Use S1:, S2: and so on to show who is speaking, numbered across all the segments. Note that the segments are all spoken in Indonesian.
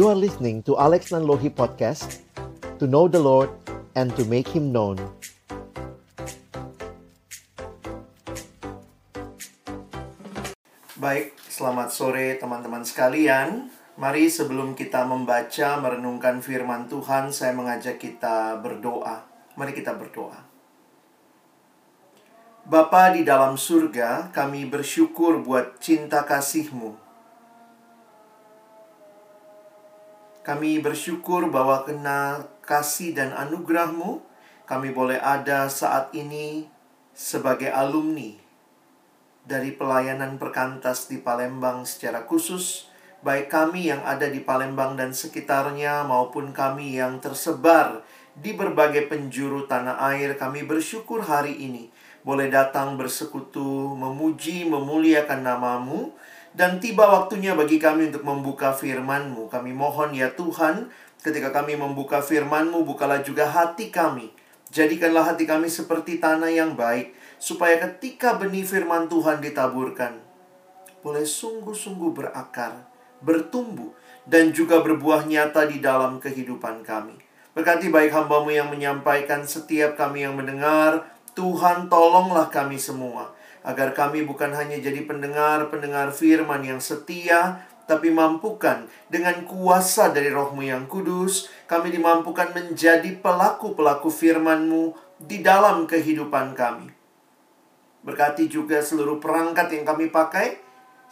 S1: You are listening to Alex Nanlohi Podcast To know the Lord and to make Him known
S2: Baik, selamat sore teman-teman sekalian. Mari sebelum kita membaca, merenungkan firman Tuhan, saya mengajak kita berdoa. Mari kita berdoa. Bapa di dalam surga, kami bersyukur buat cinta kasih-Mu. Kami bersyukur bahwa kena kasih dan anugerah-Mu, kami boleh ada saat ini sebagai alumni dari pelayanan perkantas di Palembang secara khusus, baik kami yang ada di Palembang dan sekitarnya maupun kami yang tersebar di berbagai penjuru tanah air, kami bersyukur hari ini boleh datang bersekutu, memuji, memuliakan namamu, dan tiba waktunya bagi kami untuk membuka firman-Mu. Kami mohon ya Tuhan, ketika kami membuka firman-Mu, bukalah juga hati kami. Jadikanlah hati kami seperti tanah yang baik, supaya ketika benih firman Tuhan ditaburkan, boleh sungguh-sungguh berakar, bertumbuh, dan juga berbuah nyata di dalam kehidupan kami. Berkati baik hambamu yang menyampaikan setiap kami yang mendengar, Tuhan tolonglah kami semua, agar kami bukan hanya jadi pendengar-pendengar firman yang setia, tapi mampukan dengan kuasa dari rohmu yang kudus, kami dimampukan menjadi pelaku-pelaku firman-Mu di dalam kehidupan kami. Berkati juga seluruh perangkat yang kami pakai,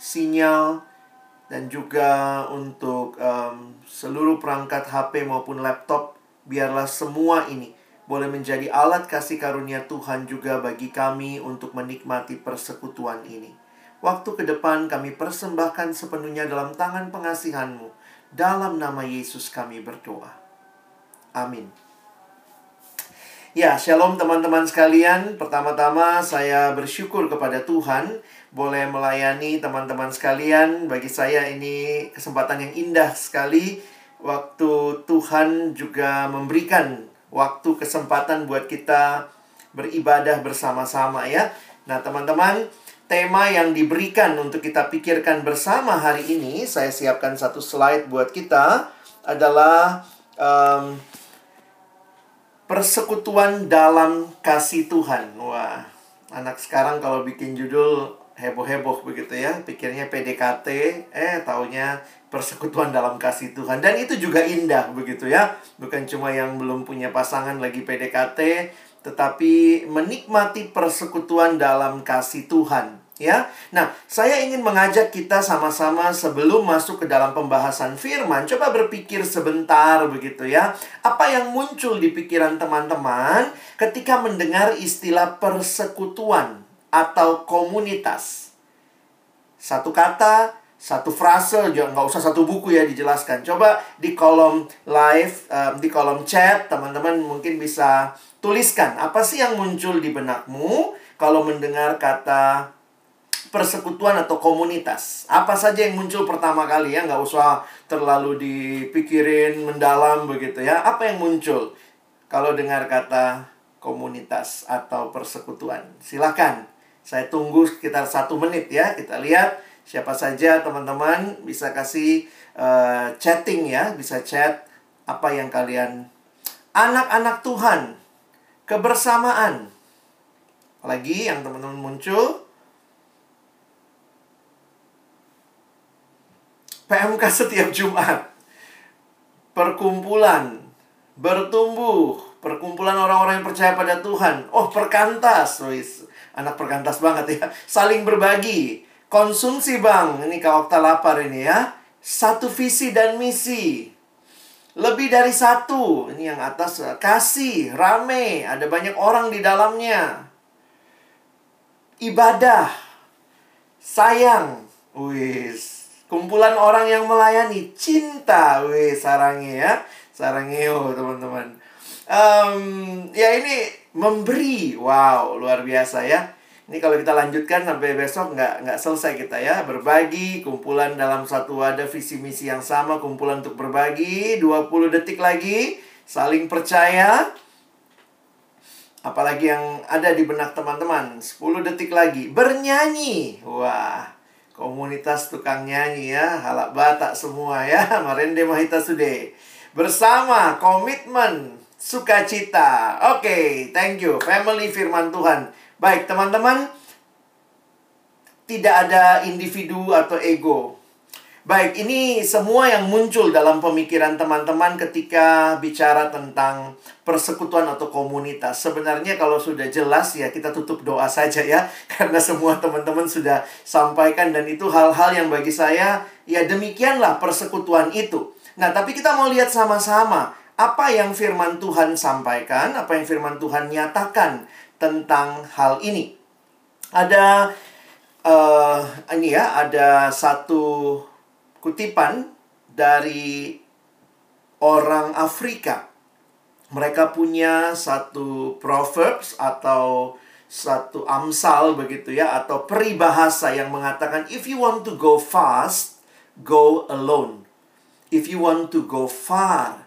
S2: sinyal, dan juga untuk um, seluruh perangkat HP maupun laptop. Biarlah semua ini boleh menjadi alat kasih karunia Tuhan juga bagi kami untuk menikmati persekutuan ini. Waktu ke depan kami persembahkan sepenuhnya dalam tangan pengasihanmu. Dalam nama Yesus kami berdoa. Amin. Ya, shalom teman-teman sekalian. Pertama-tama saya bersyukur kepada Tuhan boleh melayani teman-teman sekalian. Bagi saya ini kesempatan yang indah sekali waktu Tuhan juga memberikan waktu kesempatan buat kita beribadah bersama-sama ya. Nah, teman-teman, tema yang diberikan untuk kita pikirkan bersama hari ini, saya siapkan satu slide buat kita adalah um, Persekutuan dalam kasih Tuhan. Wah, anak sekarang kalau bikin judul heboh-heboh begitu ya, pikirnya PDKT, eh taunya persekutuan dalam kasih Tuhan. Dan itu juga indah begitu ya. Bukan cuma yang belum punya pasangan lagi PDKT, tetapi menikmati persekutuan dalam kasih Tuhan ya. Nah, saya ingin mengajak kita sama-sama sebelum masuk ke dalam pembahasan firman, coba berpikir sebentar begitu ya. Apa yang muncul di pikiran teman-teman ketika mendengar istilah persekutuan atau komunitas? Satu kata, satu frase, nggak usah satu buku ya dijelaskan. Coba di kolom live, di kolom chat, teman-teman mungkin bisa tuliskan apa sih yang muncul di benakmu kalau mendengar kata persekutuan atau komunitas. Apa saja yang muncul pertama kali ya, nggak usah terlalu dipikirin mendalam begitu ya. Apa yang muncul kalau dengar kata komunitas atau persekutuan? Silakan, saya tunggu sekitar satu menit ya. Kita lihat siapa saja teman-teman bisa kasih uh, chatting ya, bisa chat apa yang kalian anak-anak Tuhan kebersamaan. Lagi yang teman-teman muncul PMK setiap Jumat. Perkumpulan bertumbuh, perkumpulan orang-orang yang percaya pada Tuhan. Oh, perkantas, wis. Anak perkantas banget ya. Saling berbagi. Konsumsi, Bang. Ini Kak Okta lapar ini ya. Satu visi dan misi. Lebih dari satu. Ini yang atas kasih, rame, ada banyak orang di dalamnya. Ibadah, sayang, wis Kumpulan orang yang melayani cinta, weh sarangnya ya, sarangeo teman-teman. Um, ya ini memberi, wow luar biasa ya. Ini kalau kita lanjutkan sampai besok nggak nggak selesai kita ya berbagi kumpulan dalam satu wadah visi misi yang sama kumpulan untuk berbagi 20 detik lagi saling percaya apalagi yang ada di benak teman-teman 10 detik lagi bernyanyi wah komunitas tukang nyanyi ya, halak batak semua ya, Marende Mahita Sude. Bersama komitmen sukacita. Oke, okay, thank you. Family firman Tuhan. Baik, teman-teman. Tidak ada individu atau ego. Baik, ini semua yang muncul dalam pemikiran teman-teman ketika bicara tentang persekutuan atau komunitas. Sebenarnya kalau sudah jelas ya kita tutup doa saja ya. Karena semua teman-teman sudah sampaikan dan itu hal-hal yang bagi saya ya demikianlah persekutuan itu. Nah, tapi kita mau lihat sama-sama apa yang firman Tuhan sampaikan, apa yang firman Tuhan nyatakan tentang hal ini. Ada uh, ini ya, ada satu kutipan dari orang Afrika. Mereka punya satu proverbs atau satu amsal begitu ya atau peribahasa yang mengatakan if you want to go fast, go alone. If you want to go far,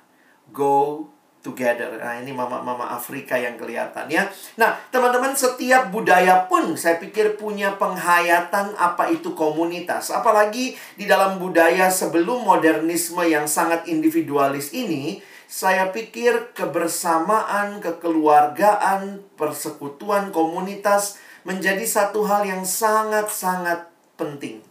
S2: go together. Nah, ini mama-mama Afrika yang kelihatan ya. Nah, teman-teman, setiap budaya pun saya pikir punya penghayatan apa itu komunitas. Apalagi di dalam budaya sebelum modernisme yang sangat individualis ini, saya pikir kebersamaan, kekeluargaan, persekutuan komunitas menjadi satu hal yang sangat-sangat penting.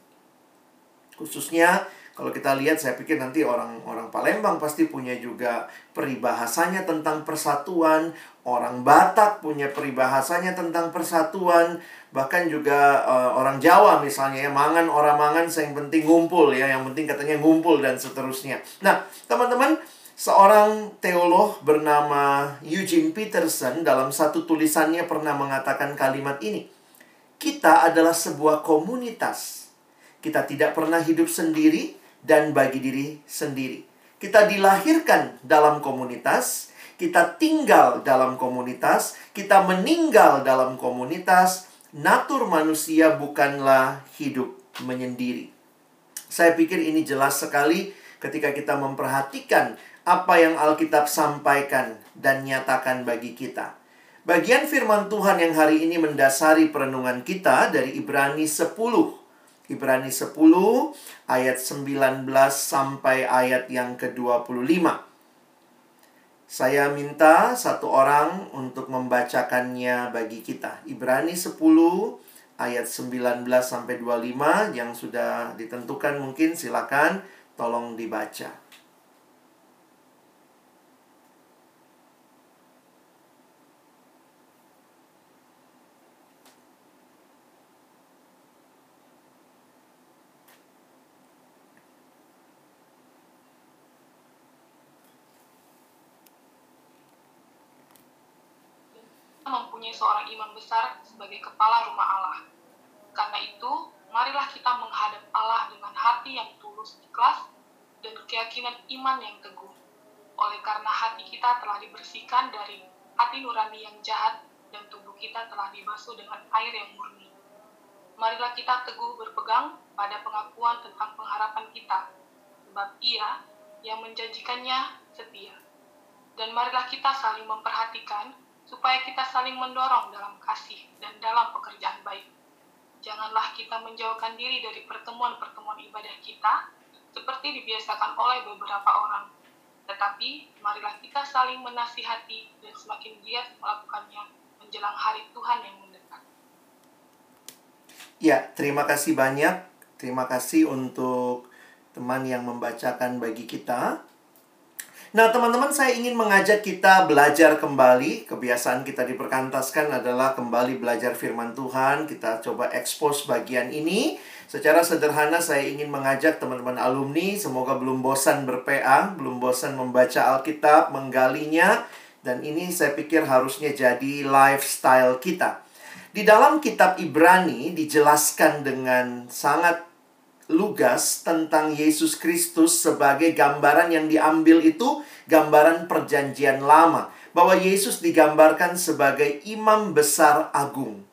S2: Khususnya kalau kita lihat, saya pikir nanti orang-orang Palembang pasti punya juga peribahasanya tentang persatuan. Orang Batak punya peribahasanya tentang persatuan. Bahkan juga uh, orang Jawa misalnya ya, mangan orang mangan, yang penting ngumpul ya. Yang penting katanya ngumpul dan seterusnya. Nah, teman-teman, seorang teolog bernama Eugene Peterson dalam satu tulisannya pernah mengatakan kalimat ini. Kita adalah sebuah komunitas. Kita tidak pernah hidup sendiri, dan bagi diri sendiri. Kita dilahirkan dalam komunitas, kita tinggal dalam komunitas, kita meninggal dalam komunitas. Natur manusia bukanlah hidup menyendiri. Saya pikir ini jelas sekali ketika kita memperhatikan apa yang Alkitab sampaikan dan nyatakan bagi kita. Bagian firman Tuhan yang hari ini mendasari perenungan kita dari Ibrani 10 Ibrani 10 ayat 19 sampai ayat yang ke-25. Saya minta satu orang untuk membacakannya bagi kita. Ibrani 10 ayat 19 sampai 25 yang sudah ditentukan mungkin silakan tolong dibaca.
S3: Mempunyai seorang imam besar sebagai kepala rumah Allah. Karena itu, marilah kita menghadap Allah dengan hati yang tulus ikhlas dan keyakinan iman yang teguh. Oleh karena hati kita telah dibersihkan dari hati nurani yang jahat dan tubuh kita telah dibasuh dengan air yang murni. Marilah kita teguh berpegang pada pengakuan tentang pengharapan kita, sebab ia yang menjanjikannya setia. Dan marilah kita saling memperhatikan supaya kita saling mendorong dalam kasih dan dalam pekerjaan baik. Janganlah kita menjauhkan diri dari pertemuan-pertemuan ibadah kita, seperti dibiasakan oleh beberapa orang. Tetapi, marilah kita saling menasihati dan semakin giat melakukannya menjelang hari Tuhan yang mendekat.
S2: Ya, terima kasih banyak. Terima kasih untuk teman yang membacakan bagi kita. Nah, teman-teman, saya ingin mengajak kita belajar kembali. Kebiasaan kita diperkantaskan adalah kembali belajar firman Tuhan. Kita coba ekspos bagian ini. Secara sederhana, saya ingin mengajak teman-teman alumni, semoga belum bosan berPA, belum bosan membaca Alkitab, menggalinya. Dan ini saya pikir harusnya jadi lifestyle kita. Di dalam kitab Ibrani dijelaskan dengan sangat lugas tentang Yesus Kristus sebagai gambaran yang diambil itu gambaran perjanjian lama. Bahwa Yesus digambarkan sebagai imam besar agung.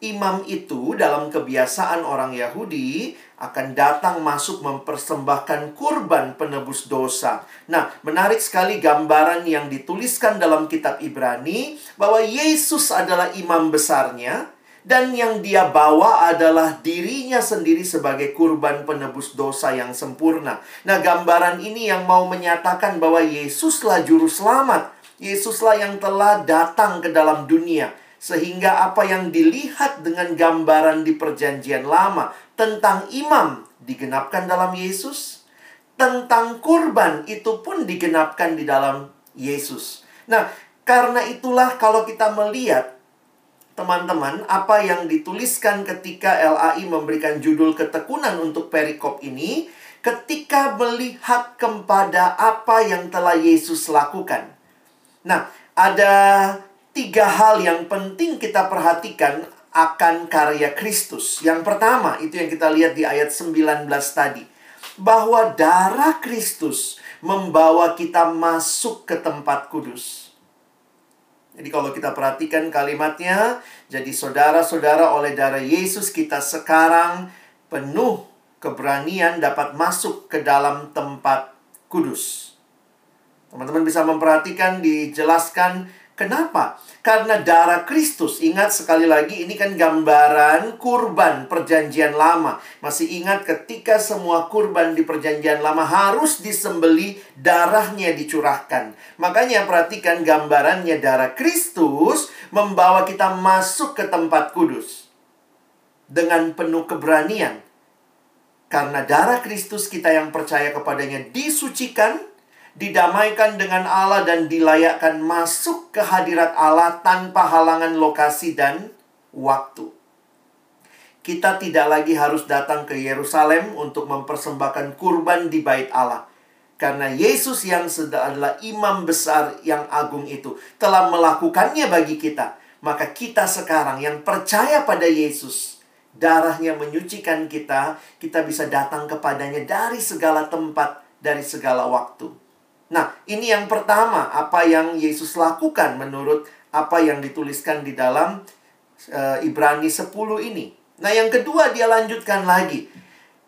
S2: Imam itu dalam kebiasaan orang Yahudi akan datang masuk mempersembahkan kurban penebus dosa. Nah, menarik sekali gambaran yang dituliskan dalam kitab Ibrani bahwa Yesus adalah imam besarnya dan yang dia bawa adalah dirinya sendiri sebagai kurban penebus dosa yang sempurna. Nah, gambaran ini yang mau menyatakan bahwa Yesuslah juru selamat. Yesuslah yang telah datang ke dalam dunia. Sehingga apa yang dilihat dengan gambaran di perjanjian lama tentang imam digenapkan dalam Yesus. Tentang kurban itu pun digenapkan di dalam Yesus. Nah, karena itulah kalau kita melihat teman-teman, apa yang dituliskan ketika LAI memberikan judul ketekunan untuk perikop ini, ketika melihat kepada apa yang telah Yesus lakukan. Nah, ada tiga hal yang penting kita perhatikan akan karya Kristus. Yang pertama, itu yang kita lihat di ayat 19 tadi. Bahwa darah Kristus membawa kita masuk ke tempat kudus. Jadi kalau kita perhatikan kalimatnya, jadi saudara-saudara oleh darah Yesus kita sekarang penuh keberanian dapat masuk ke dalam tempat kudus. Teman-teman bisa memperhatikan dijelaskan Kenapa? Karena darah Kristus. Ingat sekali lagi ini kan gambaran kurban perjanjian lama. Masih ingat ketika semua kurban di perjanjian lama harus disembeli, darahnya dicurahkan. Makanya perhatikan gambarannya darah Kristus membawa kita masuk ke tempat kudus. Dengan penuh keberanian. Karena darah Kristus kita yang percaya kepadanya disucikan, didamaikan dengan Allah dan dilayakkan masuk ke hadirat Allah tanpa halangan lokasi dan waktu. Kita tidak lagi harus datang ke Yerusalem untuk mempersembahkan kurban di bait Allah. Karena Yesus yang adalah imam besar yang agung itu telah melakukannya bagi kita. Maka kita sekarang yang percaya pada Yesus, darahnya menyucikan kita, kita bisa datang kepadanya dari segala tempat, dari segala waktu. Nah, ini yang pertama, apa yang Yesus lakukan menurut apa yang dituliskan di dalam uh, Ibrani 10 ini. Nah, yang kedua dia lanjutkan lagi.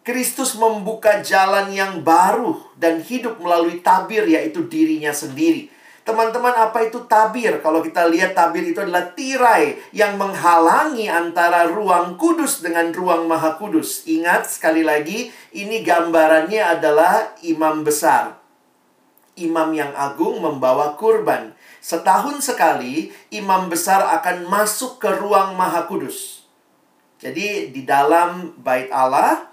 S2: Kristus membuka jalan yang baru dan hidup melalui tabir yaitu dirinya sendiri. Teman-teman, apa itu tabir? Kalau kita lihat tabir itu adalah tirai yang menghalangi antara ruang kudus dengan ruang maha kudus. Ingat sekali lagi, ini gambarannya adalah imam besar imam yang agung membawa kurban. Setahun sekali, imam besar akan masuk ke ruang maha kudus. Jadi di dalam bait Allah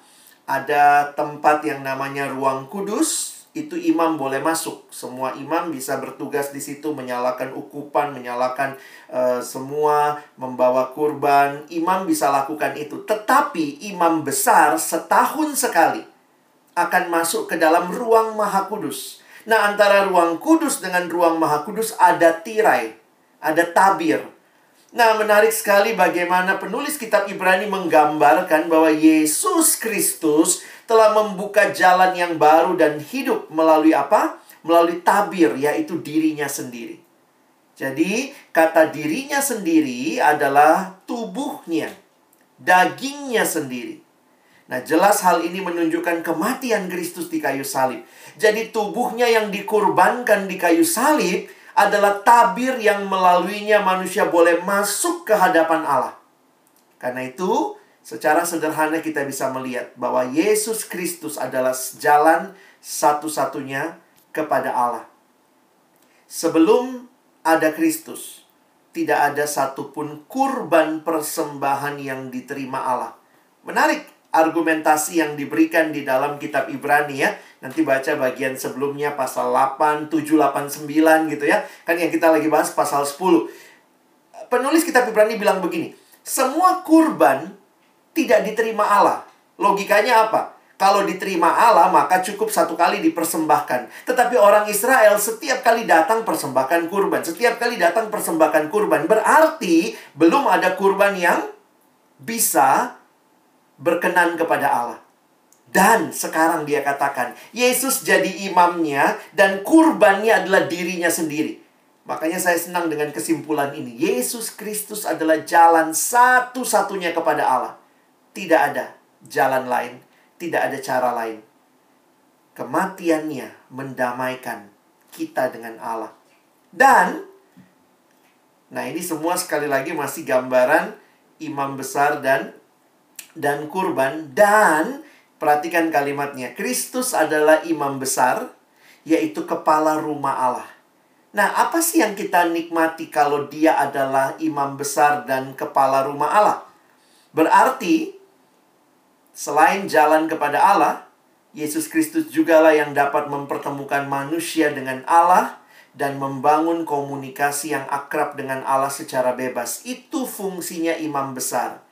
S2: ada tempat yang namanya ruang kudus. Itu imam boleh masuk. Semua imam bisa bertugas di situ menyalakan ukupan, menyalakan uh, semua, membawa kurban. Imam bisa lakukan itu. Tetapi imam besar setahun sekali akan masuk ke dalam ruang maha kudus Nah, antara ruang kudus dengan ruang maha kudus ada tirai, ada tabir. Nah, menarik sekali bagaimana penulis kitab Ibrani menggambarkan bahwa Yesus Kristus telah membuka jalan yang baru dan hidup melalui apa? Melalui tabir, yaitu dirinya sendiri. Jadi, kata dirinya sendiri adalah tubuhnya, dagingnya sendiri. Nah, jelas hal ini menunjukkan kematian Kristus di kayu salib. Jadi tubuhnya yang dikurbankan di kayu salib adalah tabir yang melaluinya manusia boleh masuk ke hadapan Allah. Karena itu, secara sederhana kita bisa melihat bahwa Yesus Kristus adalah jalan satu-satunya kepada Allah. Sebelum ada Kristus, tidak ada satupun kurban persembahan yang diterima Allah. Menarik, argumentasi yang diberikan di dalam kitab Ibrani ya. Nanti baca bagian sebelumnya pasal 8, 7, 8, 9 gitu ya. Kan yang kita lagi bahas pasal 10. Penulis kitab Ibrani bilang begini, semua kurban tidak diterima Allah. Logikanya apa? Kalau diterima Allah, maka cukup satu kali dipersembahkan. Tetapi orang Israel setiap kali datang persembahkan kurban. Setiap kali datang persembahkan kurban. Berarti belum ada kurban yang bisa berkenan kepada Allah. Dan sekarang dia katakan, Yesus jadi imamnya dan kurbannya adalah dirinya sendiri. Makanya saya senang dengan kesimpulan ini. Yesus Kristus adalah jalan satu-satunya kepada Allah. Tidak ada jalan lain, tidak ada cara lain. Kematiannya mendamaikan kita dengan Allah. Dan, nah ini semua sekali lagi masih gambaran imam besar dan dan kurban dan perhatikan kalimatnya Kristus adalah imam besar yaitu kepala rumah Allah. Nah, apa sih yang kita nikmati kalau dia adalah imam besar dan kepala rumah Allah? Berarti selain jalan kepada Allah, Yesus Kristus jugalah yang dapat mempertemukan manusia dengan Allah dan membangun komunikasi yang akrab dengan Allah secara bebas. Itu fungsinya imam besar.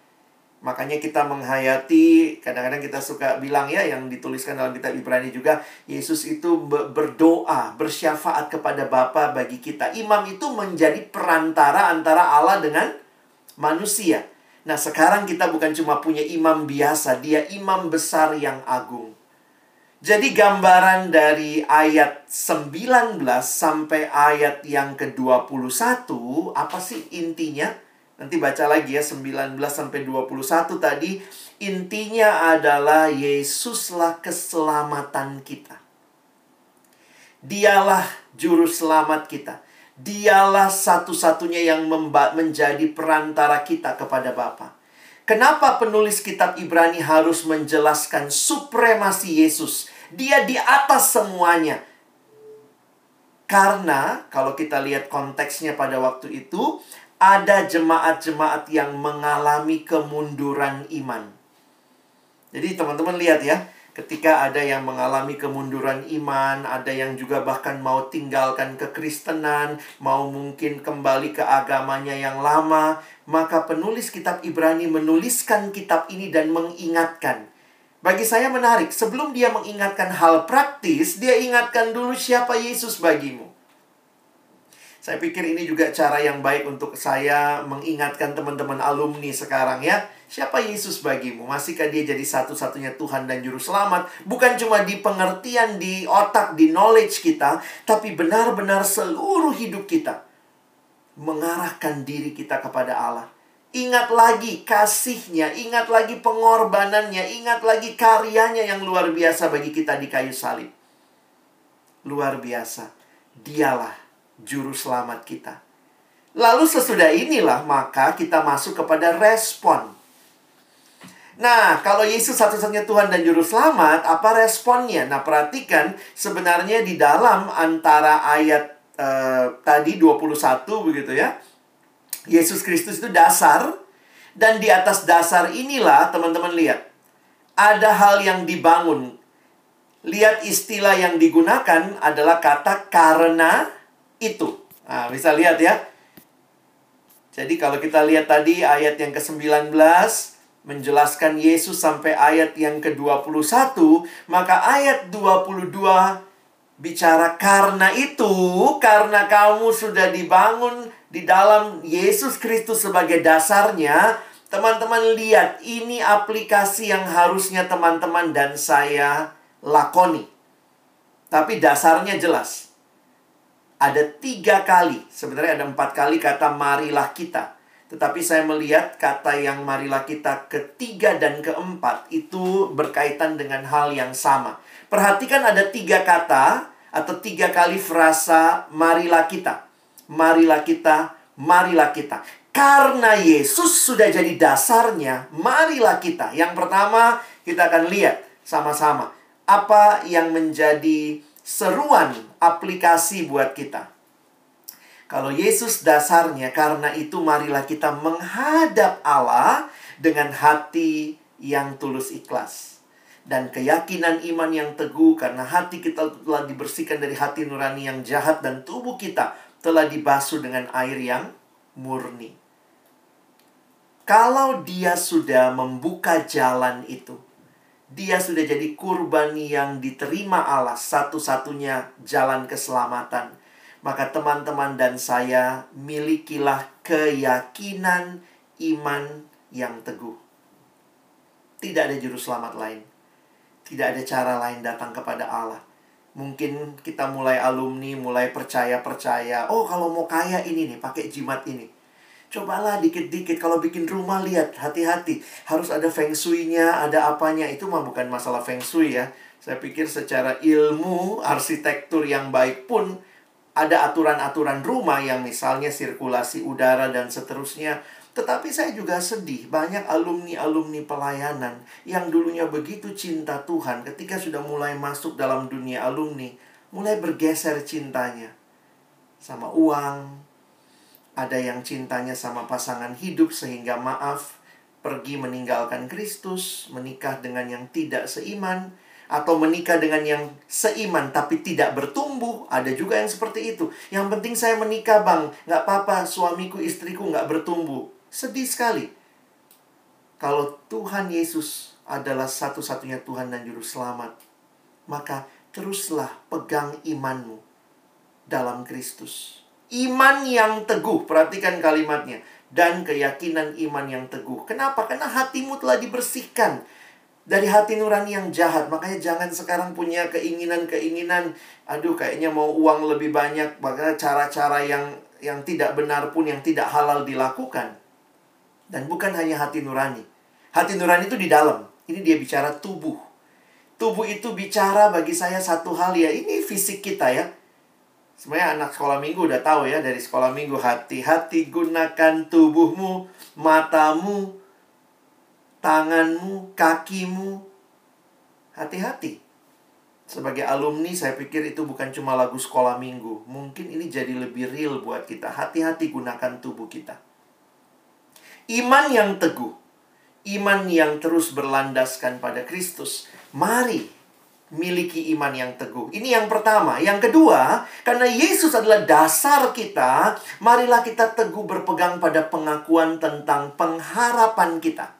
S2: Makanya kita menghayati, kadang-kadang kita suka bilang ya, yang dituliskan dalam kitab Ibrani juga, Yesus itu berdoa, bersyafaat kepada Bapa bagi kita. Imam itu menjadi perantara antara Allah dengan manusia. Nah sekarang kita bukan cuma punya imam biasa, dia imam besar yang agung. Jadi gambaran dari ayat 19 sampai ayat yang ke-21, apa sih intinya? Nanti baca lagi ya 19 sampai 21 tadi intinya adalah Yesuslah keselamatan kita. Dialah juru selamat kita. Dialah satu-satunya yang menjadi perantara kita kepada Bapa. Kenapa penulis kitab Ibrani harus menjelaskan supremasi Yesus? Dia di atas semuanya. Karena kalau kita lihat konteksnya pada waktu itu, ada jemaat-jemaat yang mengalami kemunduran iman. Jadi teman-teman lihat ya, ketika ada yang mengalami kemunduran iman, ada yang juga bahkan mau tinggalkan kekristenan, mau mungkin kembali ke agamanya yang lama, maka penulis kitab Ibrani menuliskan kitab ini dan mengingatkan. Bagi saya menarik, sebelum dia mengingatkan hal praktis, dia ingatkan dulu siapa Yesus bagimu. Saya pikir ini juga cara yang baik untuk saya mengingatkan teman-teman alumni sekarang ya. Siapa Yesus bagimu? Masihkah dia jadi satu-satunya Tuhan dan Juru Selamat? Bukan cuma di pengertian, di otak, di knowledge kita, tapi benar-benar seluruh hidup kita mengarahkan diri kita kepada Allah. Ingat lagi kasihnya, ingat lagi pengorbanannya, ingat lagi karyanya yang luar biasa bagi kita di kayu salib. Luar biasa. Dialah juru selamat kita. Lalu sesudah inilah maka kita masuk kepada respon. Nah, kalau Yesus satu-satunya Tuhan dan Juru Selamat, apa responnya? Nah, perhatikan sebenarnya di dalam antara ayat uh, tadi 21 begitu ya. Yesus Kristus itu dasar. Dan di atas dasar inilah, teman-teman lihat. Ada hal yang dibangun. Lihat istilah yang digunakan adalah kata karena itu. Nah, bisa lihat ya. Jadi kalau kita lihat tadi ayat yang ke-19 menjelaskan Yesus sampai ayat yang ke-21, maka ayat 22 bicara karena itu, karena kamu sudah dibangun di dalam Yesus Kristus sebagai dasarnya, teman-teman lihat ini aplikasi yang harusnya teman-teman dan saya lakoni. Tapi dasarnya jelas ada tiga kali, sebenarnya ada empat kali kata marilah kita. Tetapi saya melihat kata yang marilah kita ketiga dan keempat itu berkaitan dengan hal yang sama. Perhatikan ada tiga kata atau tiga kali frasa marilah kita. Marilah kita, marilah kita. Karena Yesus sudah jadi dasarnya, marilah kita. Yang pertama kita akan lihat sama-sama. Apa yang menjadi seruan aplikasi buat kita. Kalau Yesus dasarnya, karena itu marilah kita menghadap Allah dengan hati yang tulus ikhlas. Dan keyakinan iman yang teguh karena hati kita telah dibersihkan dari hati nurani yang jahat dan tubuh kita telah dibasuh dengan air yang murni. Kalau dia sudah membuka jalan itu, dia sudah jadi kurban yang diterima Allah, satu-satunya jalan keselamatan. Maka teman-teman dan saya milikilah keyakinan iman yang teguh. Tidak ada juru selamat lain. Tidak ada cara lain datang kepada Allah. Mungkin kita mulai alumni, mulai percaya-percaya. Oh, kalau mau kaya ini nih, pakai jimat ini. Cobalah dikit-dikit. Kalau bikin rumah lihat. Hati-hati. Harus ada feng shui-nya, ada apanya. Itu mah bukan masalah feng shui ya. Saya pikir secara ilmu arsitektur yang baik pun ada aturan-aturan rumah yang misalnya sirkulasi udara dan seterusnya. Tetapi saya juga sedih, banyak alumni-alumni pelayanan yang dulunya begitu cinta Tuhan ketika sudah mulai masuk dalam dunia alumni, mulai bergeser cintanya sama uang. Ada yang cintanya sama pasangan hidup sehingga maaf, pergi meninggalkan Kristus, menikah dengan yang tidak seiman, atau menikah dengan yang seiman tapi tidak bertumbuh. Ada juga yang seperti itu. Yang penting saya menikah bang, nggak apa-apa suamiku istriku nggak bertumbuh. Sedih sekali. Kalau Tuhan Yesus adalah satu-satunya Tuhan dan Juru Selamat, maka teruslah pegang imanmu dalam Kristus. Iman yang teguh, perhatikan kalimatnya dan keyakinan iman yang teguh. Kenapa? Karena hatimu telah dibersihkan dari hati nurani yang jahat. Makanya jangan sekarang punya keinginan-keinginan, aduh kayaknya mau uang lebih banyak, makanya cara-cara yang yang tidak benar pun yang tidak halal dilakukan. Dan bukan hanya hati nurani. Hati nurani itu di dalam. Ini dia bicara tubuh. Tubuh itu bicara bagi saya satu hal ya, ini fisik kita ya Sebenarnya anak sekolah minggu udah tahu ya dari sekolah minggu hati-hati gunakan tubuhmu, matamu, tanganmu, kakimu. Hati-hati. Sebagai alumni saya pikir itu bukan cuma lagu sekolah minggu. Mungkin ini jadi lebih real buat kita. Hati-hati gunakan tubuh kita. Iman yang teguh. Iman yang terus berlandaskan pada Kristus. Mari miliki iman yang teguh. Ini yang pertama. Yang kedua, karena Yesus adalah dasar kita, marilah kita teguh berpegang pada pengakuan tentang pengharapan kita.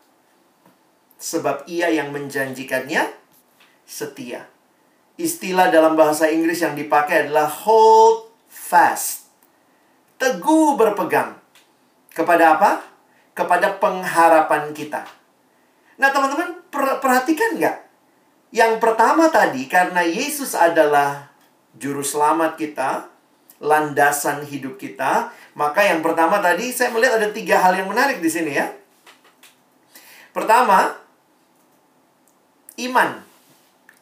S2: Sebab ia yang menjanjikannya setia. Istilah dalam bahasa Inggris yang dipakai adalah hold fast. Teguh berpegang. Kepada apa? Kepada pengharapan kita. Nah teman-teman perhatikan nggak? Yang pertama tadi, karena Yesus adalah juru selamat kita, landasan hidup kita, maka yang pertama tadi saya melihat ada tiga hal yang menarik di sini ya. Pertama, iman.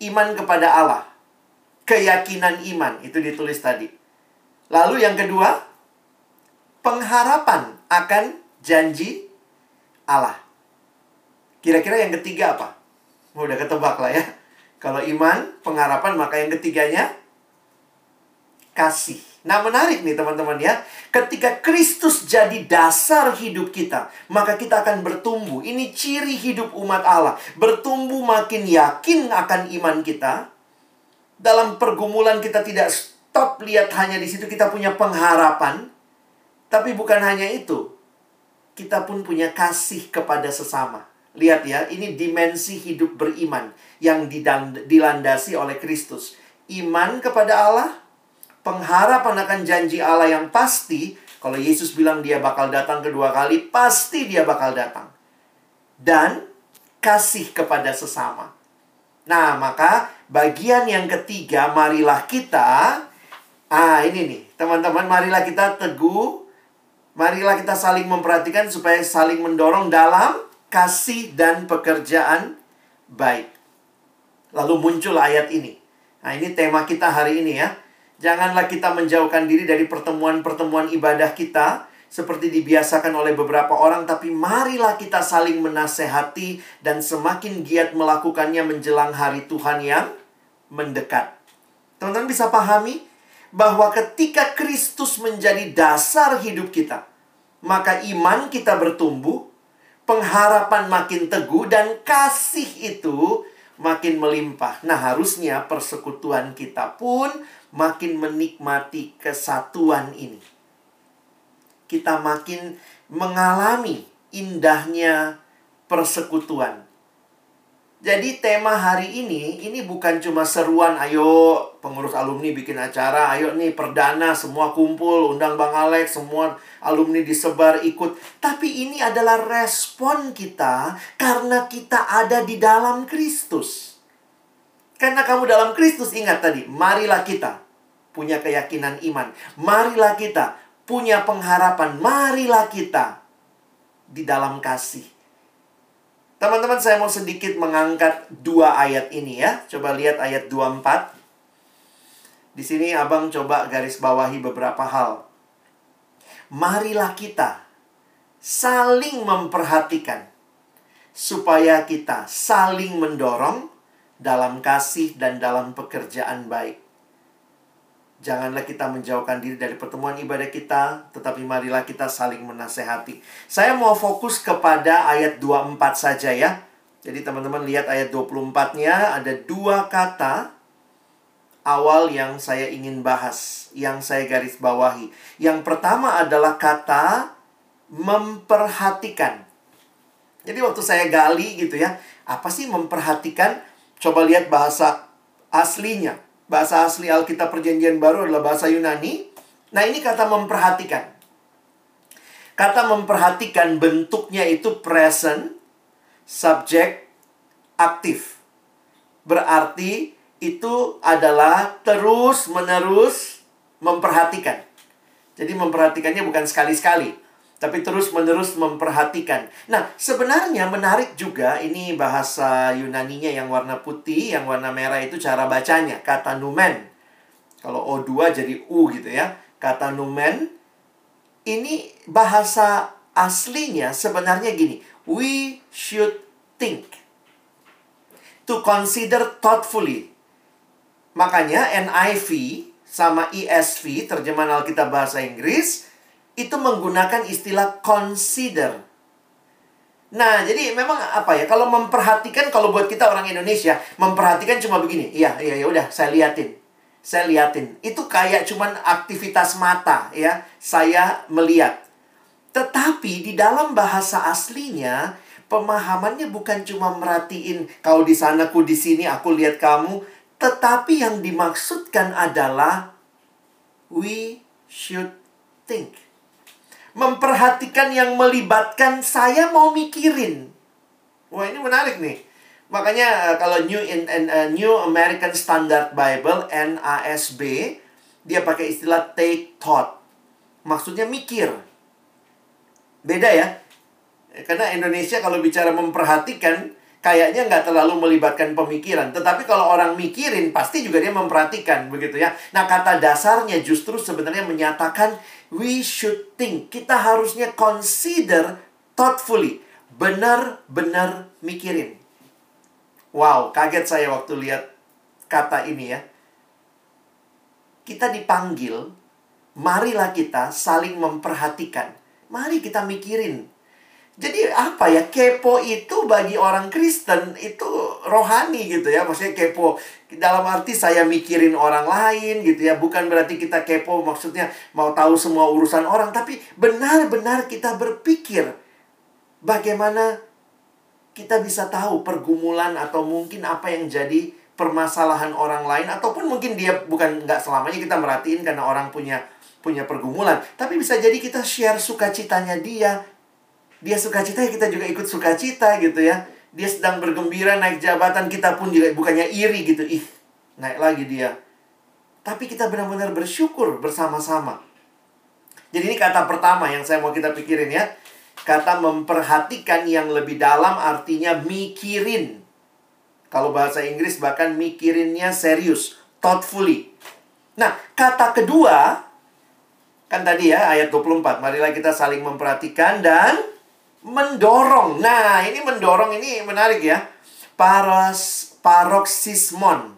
S2: Iman kepada Allah. Keyakinan iman, itu ditulis tadi. Lalu yang kedua, pengharapan akan janji Allah. Kira-kira yang ketiga apa? Udah ketebak lah ya. Kalau iman, pengharapan, maka yang ketiganya kasih. Nah, menarik nih teman-teman ya. Ketika Kristus jadi dasar hidup kita, maka kita akan bertumbuh. Ini ciri hidup umat Allah. Bertumbuh makin yakin akan iman kita. Dalam pergumulan kita tidak stop lihat hanya di situ kita punya pengharapan. Tapi bukan hanya itu. Kita pun punya kasih kepada sesama. Lihat ya, ini dimensi hidup beriman yang dilandasi oleh Kristus. Iman kepada Allah, pengharapan akan janji Allah yang pasti. Kalau Yesus bilang dia bakal datang kedua kali, pasti dia bakal datang. Dan kasih kepada sesama. Nah, maka bagian yang ketiga, marilah kita Ah, ini nih, teman-teman, marilah kita teguh, marilah kita saling memperhatikan supaya saling mendorong dalam kasih dan pekerjaan baik. Lalu muncul ayat ini. Nah, ini tema kita hari ini ya. Janganlah kita menjauhkan diri dari pertemuan-pertemuan ibadah kita seperti dibiasakan oleh beberapa orang, tapi marilah kita saling menasehati dan semakin giat melakukannya menjelang hari Tuhan yang mendekat. Teman-teman bisa pahami bahwa ketika Kristus menjadi dasar hidup kita, maka iman kita bertumbuh, pengharapan makin teguh dan kasih itu makin melimpah. Nah, harusnya persekutuan kita pun makin menikmati kesatuan ini. Kita makin mengalami indahnya persekutuan. Jadi tema hari ini, ini bukan cuma seruan, ayo pengurus alumni bikin acara, ayo nih perdana semua kumpul, undang Bang Alex, semua alumni disebar ikut. Tapi ini adalah respon kita karena kita ada di dalam Kristus. Karena kamu dalam Kristus, ingat tadi, marilah kita punya keyakinan iman. Marilah kita punya pengharapan. Marilah kita di dalam kasih. Teman-teman saya mau sedikit mengangkat dua ayat ini ya. Coba lihat ayat 24. Di sini abang coba garis bawahi beberapa hal. Marilah kita saling memperhatikan supaya kita saling mendorong dalam kasih dan dalam pekerjaan baik. Janganlah kita menjauhkan diri dari pertemuan ibadah kita, tetapi marilah kita saling menasehati. Saya mau fokus kepada ayat 24 saja ya. Jadi teman-teman lihat ayat 24-nya ada dua kata awal yang saya ingin bahas, yang saya garis bawahi. Yang pertama adalah kata memperhatikan. Jadi waktu saya gali gitu ya, apa sih memperhatikan? Coba lihat bahasa aslinya bahasa asli Alkitab Perjanjian Baru adalah bahasa Yunani. Nah, ini kata memperhatikan. Kata memperhatikan bentuknya itu present, subject, aktif. Berarti itu adalah terus-menerus memperhatikan. Jadi memperhatikannya bukan sekali-sekali tapi terus-menerus memperhatikan. Nah, sebenarnya menarik juga ini bahasa Yunaninya yang warna putih, yang warna merah itu cara bacanya, kata numen. Kalau O2 jadi U gitu ya. Kata numen ini bahasa aslinya sebenarnya gini, we should think. To consider thoughtfully. Makanya NIV sama ESV, terjemahan Alkitab bahasa Inggris, itu menggunakan istilah consider. Nah, jadi memang apa ya? Kalau memperhatikan kalau buat kita orang Indonesia, memperhatikan cuma begini. Iya, iya ya udah, saya liatin. Saya liatin. Itu kayak cuman aktivitas mata ya. Saya melihat. Tetapi di dalam bahasa aslinya, pemahamannya bukan cuma merhatiin kau di sana, ku di sini, aku lihat kamu, tetapi yang dimaksudkan adalah we should think memperhatikan yang melibatkan saya mau mikirin. Wah, ini menarik nih. Makanya uh, kalau New in, uh, New American Standard Bible NASB dia pakai istilah take thought. Maksudnya mikir. Beda ya. Karena Indonesia kalau bicara memperhatikan kayaknya nggak terlalu melibatkan pemikiran. Tetapi kalau orang mikirin, pasti juga dia memperhatikan, begitu ya. Nah, kata dasarnya justru sebenarnya menyatakan we should think. Kita harusnya consider thoughtfully. Benar-benar mikirin. Wow, kaget saya waktu lihat kata ini ya. Kita dipanggil, marilah kita saling memperhatikan. Mari kita mikirin jadi apa ya kepo itu bagi orang Kristen itu rohani gitu ya. Maksudnya kepo dalam arti saya mikirin orang lain gitu ya. Bukan berarti kita kepo maksudnya mau tahu semua urusan orang. Tapi benar-benar kita berpikir bagaimana kita bisa tahu pergumulan atau mungkin apa yang jadi permasalahan orang lain. Ataupun mungkin dia bukan nggak selamanya kita merhatiin karena orang punya punya pergumulan. Tapi bisa jadi kita share sukacitanya dia dia sukacita ya kita juga ikut sukacita gitu ya. Dia sedang bergembira naik jabatan kita pun juga bukannya iri gitu. Ih, naik lagi dia. Tapi kita benar-benar bersyukur bersama-sama. Jadi ini kata pertama yang saya mau kita pikirin ya. Kata memperhatikan yang lebih dalam artinya mikirin. Kalau bahasa Inggris bahkan mikirinnya serius, thoughtfully. Nah, kata kedua kan tadi ya ayat 24, marilah kita saling memperhatikan dan mendorong. Nah, ini mendorong ini menarik ya. Paros paroxysmon.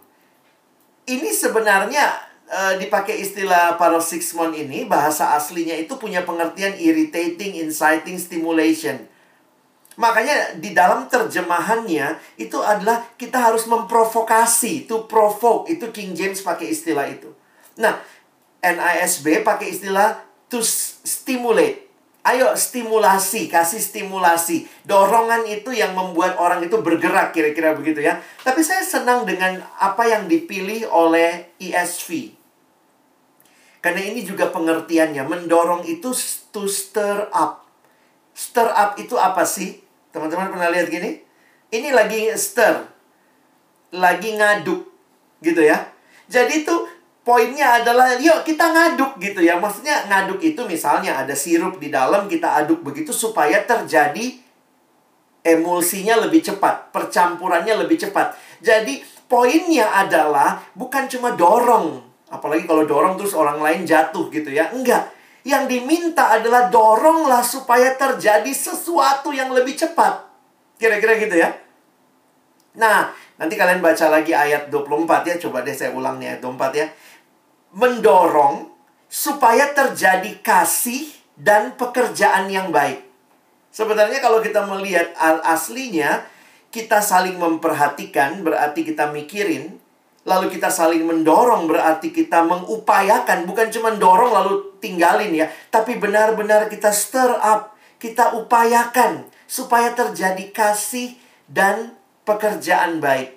S2: Ini sebenarnya e, dipakai istilah paroxysmon ini bahasa aslinya itu punya pengertian irritating, inciting, stimulation. Makanya di dalam terjemahannya itu adalah kita harus memprovokasi, to provoke. Itu King James pakai istilah itu. Nah, NISB pakai istilah to stimulate. Ayo stimulasi, kasih stimulasi. Dorongan itu yang membuat orang itu bergerak kira-kira begitu ya. Tapi saya senang dengan apa yang dipilih oleh ESV. Karena ini juga pengertiannya. Mendorong itu to stir up. Stir up itu apa sih? Teman-teman pernah lihat gini? Ini lagi stir. Lagi ngaduk. Gitu ya. Jadi tuh poinnya adalah yuk kita ngaduk gitu ya. Maksudnya ngaduk itu misalnya ada sirup di dalam kita aduk begitu supaya terjadi emulsinya lebih cepat, percampurannya lebih cepat. Jadi poinnya adalah bukan cuma dorong, apalagi kalau dorong terus orang lain jatuh gitu ya. Enggak. Yang diminta adalah doronglah supaya terjadi sesuatu yang lebih cepat. Kira-kira gitu ya. Nah, nanti kalian baca lagi ayat 24 ya. Coba deh saya ulang nih ayat 24 ya. Mendorong supaya terjadi kasih dan pekerjaan yang baik. Sebenarnya kalau kita melihat aslinya, kita saling memperhatikan berarti kita mikirin lalu kita saling mendorong berarti kita mengupayakan bukan cuma dorong lalu tinggalin ya tapi benar-benar kita stir up kita upayakan supaya terjadi kasih dan pekerjaan baik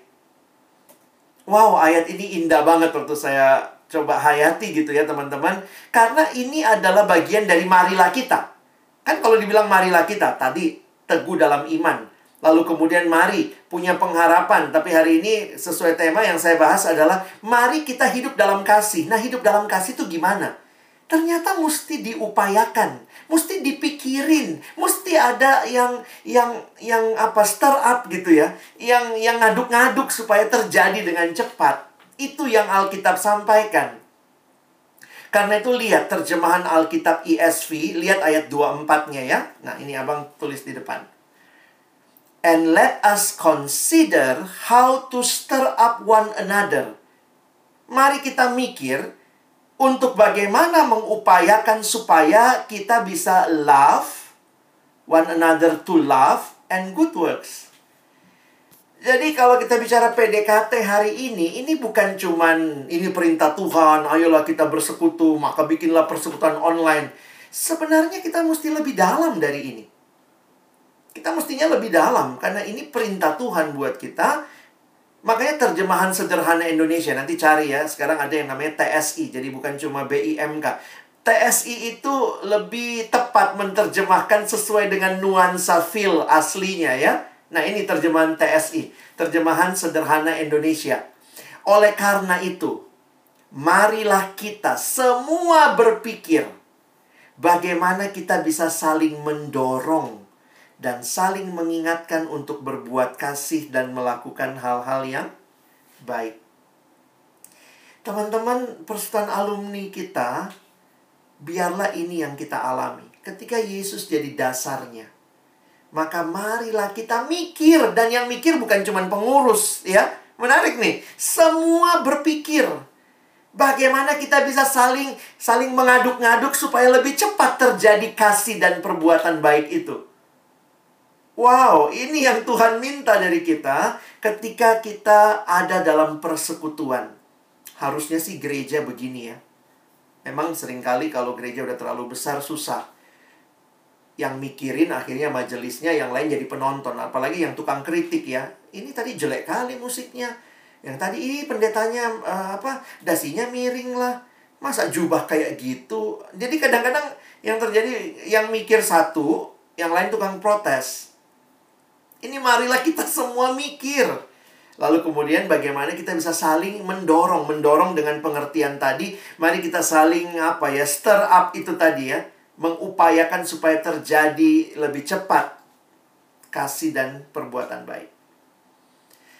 S2: wow ayat ini indah banget waktu saya coba hayati gitu ya teman-teman karena ini adalah bagian dari marilah kita kan kalau dibilang marilah kita tadi teguh dalam iman Lalu kemudian mari punya pengharapan. Tapi hari ini sesuai tema yang saya bahas adalah mari kita hidup dalam kasih. Nah hidup dalam kasih itu gimana? Ternyata mesti diupayakan, mesti dipikirin, mesti ada yang yang yang apa startup gitu ya, yang yang ngaduk-ngaduk supaya terjadi dengan cepat. Itu yang Alkitab sampaikan. Karena itu lihat terjemahan Alkitab ESV, lihat ayat 24-nya ya. Nah, ini Abang tulis di depan and let us consider how to stir up one another. Mari kita mikir untuk bagaimana mengupayakan supaya kita bisa love one another to love and good works. Jadi kalau kita bicara PDKT hari ini, ini bukan cuman ini perintah Tuhan, ayolah kita bersekutu, maka bikinlah persekutuan online. Sebenarnya kita mesti lebih dalam dari ini kita mestinya lebih dalam karena ini perintah Tuhan buat kita. Makanya terjemahan sederhana Indonesia nanti cari ya. Sekarang ada yang namanya TSI, jadi bukan cuma BIMK. TSI itu lebih tepat menerjemahkan sesuai dengan nuansa feel aslinya ya. Nah, ini terjemahan TSI, terjemahan sederhana Indonesia. Oleh karena itu, marilah kita semua berpikir bagaimana kita bisa saling mendorong dan saling mengingatkan untuk berbuat kasih dan melakukan hal-hal yang baik. Teman-teman, persekutuan alumni kita, biarlah ini yang kita alami. Ketika Yesus jadi dasarnya, maka marilah kita mikir dan yang mikir bukan cuma pengurus, ya. Menarik nih, semua berpikir bagaimana kita bisa saling saling mengaduk-ngaduk supaya lebih cepat terjadi kasih dan perbuatan baik itu. Wow, ini yang Tuhan minta dari kita ketika kita ada dalam persekutuan. Harusnya sih gereja begini ya. Memang sering kali kalau gereja udah terlalu besar susah. Yang mikirin akhirnya majelisnya yang lain jadi penonton. Apalagi yang tukang kritik ya. Ini tadi jelek kali musiknya. Yang tadi ini pendetanya uh, apa dasinya miring lah. Masa jubah kayak gitu. Jadi kadang-kadang yang terjadi yang mikir satu, yang lain tukang protes. Ini marilah kita semua mikir. Lalu kemudian bagaimana kita bisa saling mendorong, mendorong dengan pengertian tadi. Mari kita saling apa ya, stir up itu tadi ya, mengupayakan supaya terjadi lebih cepat kasih dan perbuatan baik.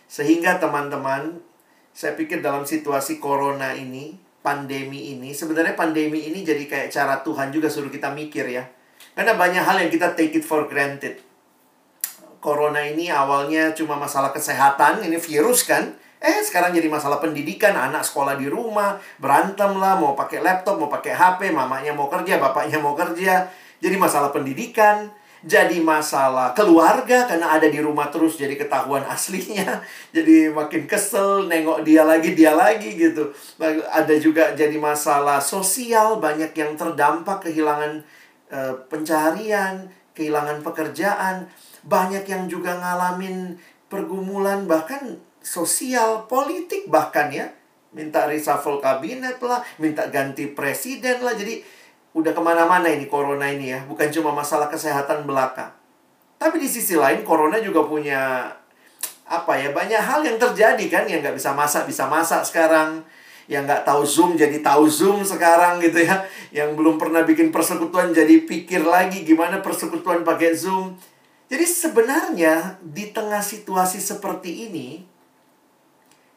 S2: Sehingga teman-teman, saya pikir dalam situasi corona ini, pandemi ini, sebenarnya pandemi ini jadi kayak cara Tuhan juga suruh kita mikir ya. Karena banyak hal yang kita take it for granted corona ini awalnya cuma masalah kesehatan, ini virus kan. Eh, sekarang jadi masalah pendidikan, anak sekolah di rumah, berantem lah, mau pakai laptop, mau pakai HP, mamanya mau kerja, bapaknya mau kerja. Jadi masalah pendidikan, jadi masalah keluarga karena ada di rumah terus jadi ketahuan aslinya. Jadi makin kesel nengok dia lagi, dia lagi gitu. Ada juga jadi masalah sosial, banyak yang terdampak kehilangan uh, pencaharian, kehilangan pekerjaan banyak yang juga ngalamin pergumulan bahkan sosial, politik bahkan ya. Minta reshuffle kabinet lah, minta ganti presiden lah. Jadi udah ke mana-mana ini corona ini ya. Bukan cuma masalah kesehatan belaka. Tapi di sisi lain corona juga punya apa ya banyak hal yang terjadi kan yang nggak bisa masak bisa masak sekarang yang nggak tahu zoom jadi tahu zoom sekarang gitu ya yang belum pernah bikin persekutuan jadi pikir lagi gimana persekutuan pakai zoom jadi sebenarnya di tengah situasi seperti ini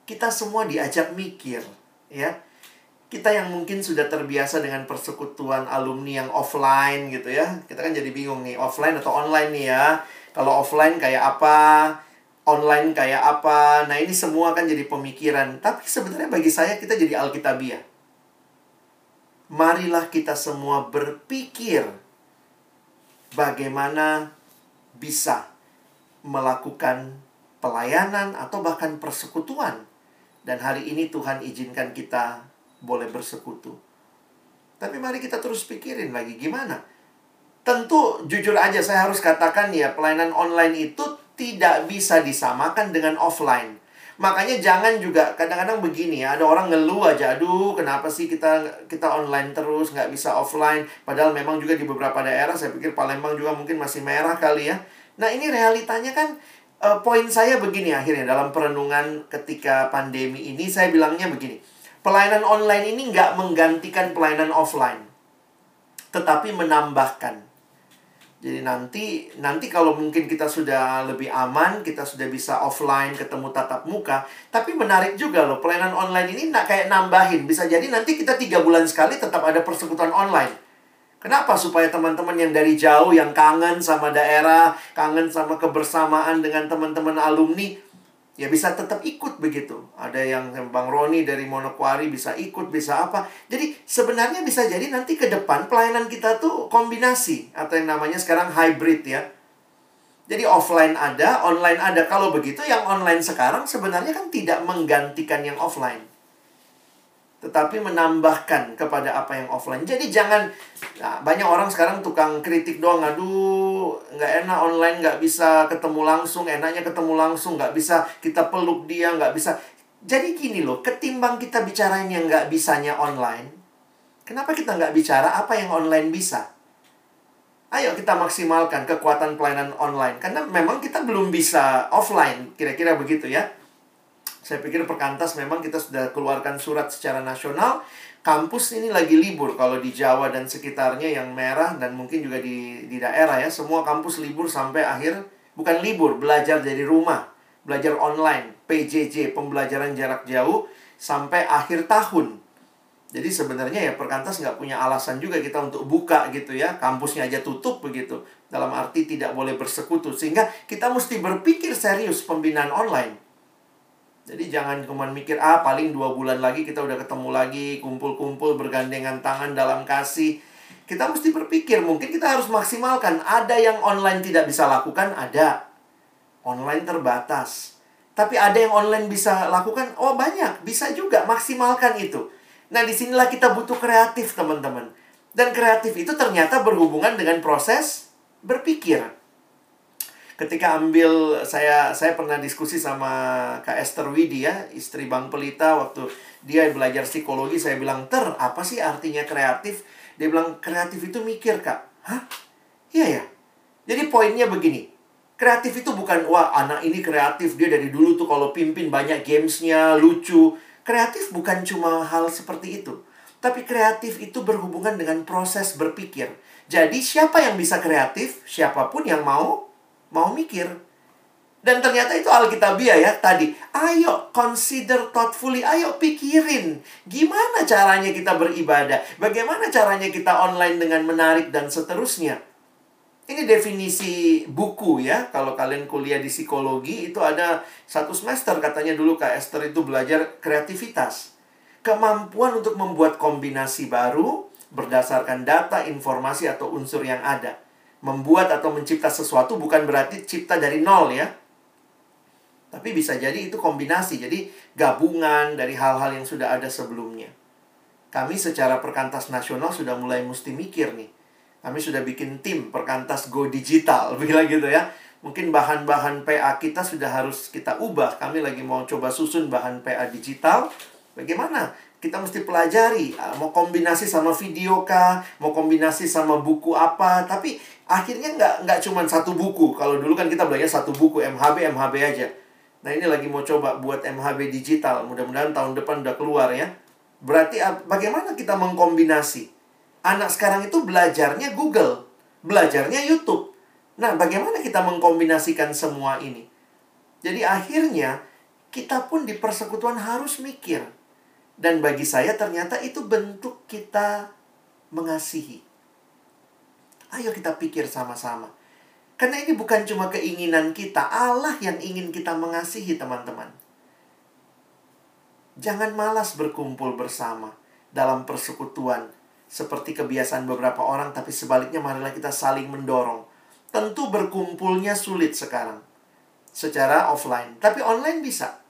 S2: kita semua diajak mikir, ya. kita yang mungkin sudah terbiasa dengan persekutuan alumni yang offline gitu ya. Kita kan jadi bingung nih, offline atau online nih ya. Kalau offline kayak apa, online kayak apa. Nah, ini semua kan jadi pemikiran. Tapi sebenarnya bagi saya kita jadi alkitabiah. Marilah kita semua berpikir bagaimana bisa melakukan pelayanan atau bahkan persekutuan. Dan hari ini Tuhan izinkan kita boleh bersekutu. Tapi mari kita terus pikirin lagi gimana. Tentu jujur aja saya harus katakan ya pelayanan online itu tidak bisa disamakan dengan offline. Makanya jangan juga kadang-kadang begini ya, ada orang ngeluh aja, aduh kenapa sih kita kita online terus, nggak bisa offline. Padahal memang juga di beberapa daerah, saya pikir Palembang juga mungkin masih merah kali ya. Nah ini realitanya kan, uh, poin saya begini akhirnya dalam perenungan ketika pandemi ini, saya bilangnya begini Pelayanan online ini nggak menggantikan pelayanan offline, tetapi menambahkan. Jadi nanti nanti kalau mungkin kita sudah lebih aman, kita sudah bisa offline ketemu tatap muka, tapi menarik juga loh pelayanan online ini nggak kayak nambahin. Bisa jadi nanti kita tiga bulan sekali tetap ada persekutuan online. Kenapa? Supaya teman-teman yang dari jauh, yang kangen sama daerah, kangen sama kebersamaan dengan teman-teman alumni, ya bisa tetap ikut begitu. Ada yang Bang Roni dari Monokwari bisa ikut, bisa apa. Jadi sebenarnya bisa jadi nanti ke depan pelayanan kita tuh kombinasi atau yang namanya sekarang hybrid ya. Jadi offline ada, online ada. Kalau begitu yang online sekarang sebenarnya kan tidak menggantikan yang offline tetapi menambahkan kepada apa yang offline. Jadi jangan nah, banyak orang sekarang tukang kritik doang, aduh nggak enak online nggak bisa ketemu langsung, enaknya ketemu langsung nggak bisa kita peluk dia nggak bisa. Jadi gini loh, ketimbang kita bicarain yang nggak bisanya online, kenapa kita nggak bicara apa yang online bisa? Ayo kita maksimalkan kekuatan pelayanan online karena memang kita belum bisa offline, kira-kira begitu ya. Saya pikir perkantas memang kita sudah keluarkan surat secara nasional. Kampus ini lagi libur kalau di Jawa dan sekitarnya yang merah dan mungkin juga di, di daerah ya. Semua kampus libur sampai akhir, bukan libur, belajar dari rumah. Belajar online, PJJ, pembelajaran jarak jauh, sampai akhir tahun. Jadi sebenarnya ya perkantas nggak punya alasan juga kita untuk buka gitu ya. Kampusnya aja tutup begitu. Dalam arti tidak boleh bersekutu. Sehingga kita mesti berpikir serius pembinaan online. Jadi jangan cuma mikir, ah paling dua bulan lagi kita udah ketemu lagi, kumpul-kumpul, bergandengan tangan dalam kasih. Kita mesti berpikir, mungkin kita harus maksimalkan. Ada yang online tidak bisa lakukan, ada. Online terbatas. Tapi ada yang online bisa lakukan, oh banyak, bisa juga, maksimalkan itu. Nah di sinilah kita butuh kreatif teman-teman. Dan kreatif itu ternyata berhubungan dengan proses berpikir ketika ambil saya saya pernah diskusi sama Kak Esther Widi ya, istri Bang Pelita waktu dia belajar psikologi, saya bilang, "Ter, apa sih artinya kreatif?" Dia bilang, "Kreatif itu mikir, Kak." Hah? Iya ya. Jadi poinnya begini. Kreatif itu bukan, wah anak ini kreatif, dia dari dulu tuh kalau pimpin banyak gamesnya, lucu. Kreatif bukan cuma hal seperti itu. Tapi kreatif itu berhubungan dengan proses berpikir. Jadi siapa yang bisa kreatif? Siapa pun yang mau mau mikir. Dan ternyata itu Alkitabiah ya tadi. Ayo consider thoughtfully, ayo pikirin gimana caranya kita beribadah, bagaimana caranya kita online dengan menarik dan seterusnya. Ini definisi buku ya. Kalau kalian kuliah di psikologi itu ada satu semester katanya dulu Kak Esther itu belajar kreativitas. Kemampuan untuk membuat kombinasi baru berdasarkan data, informasi atau unsur yang ada membuat atau mencipta sesuatu bukan berarti cipta dari nol ya. Tapi bisa jadi itu kombinasi, jadi gabungan dari hal-hal yang sudah ada sebelumnya. Kami secara perkantas nasional sudah mulai mesti mikir nih. Kami sudah bikin tim perkantas go digital, bilang gitu ya. Mungkin bahan-bahan PA kita sudah harus kita ubah. Kami lagi mau coba susun bahan PA digital. Bagaimana kita mesti pelajari ah, mau kombinasi sama video kah mau kombinasi sama buku apa tapi akhirnya nggak nggak cuma satu buku. Kalau dulu kan kita belajar satu buku MHB MHB aja. Nah ini lagi mau coba buat MHB digital. Mudah-mudahan tahun depan udah keluar ya. Berarti bagaimana kita mengkombinasi? Anak sekarang itu belajarnya Google belajarnya YouTube. Nah bagaimana kita mengkombinasikan semua ini? Jadi akhirnya kita pun di persekutuan harus mikir. Dan bagi saya ternyata itu bentuk kita mengasihi. Ayo kita pikir sama-sama. Karena ini bukan cuma keinginan kita, Allah yang ingin kita mengasihi teman-teman. Jangan malas berkumpul bersama dalam persekutuan seperti kebiasaan beberapa orang, tapi sebaliknya marilah kita saling mendorong. Tentu berkumpulnya sulit sekarang secara offline, tapi online bisa.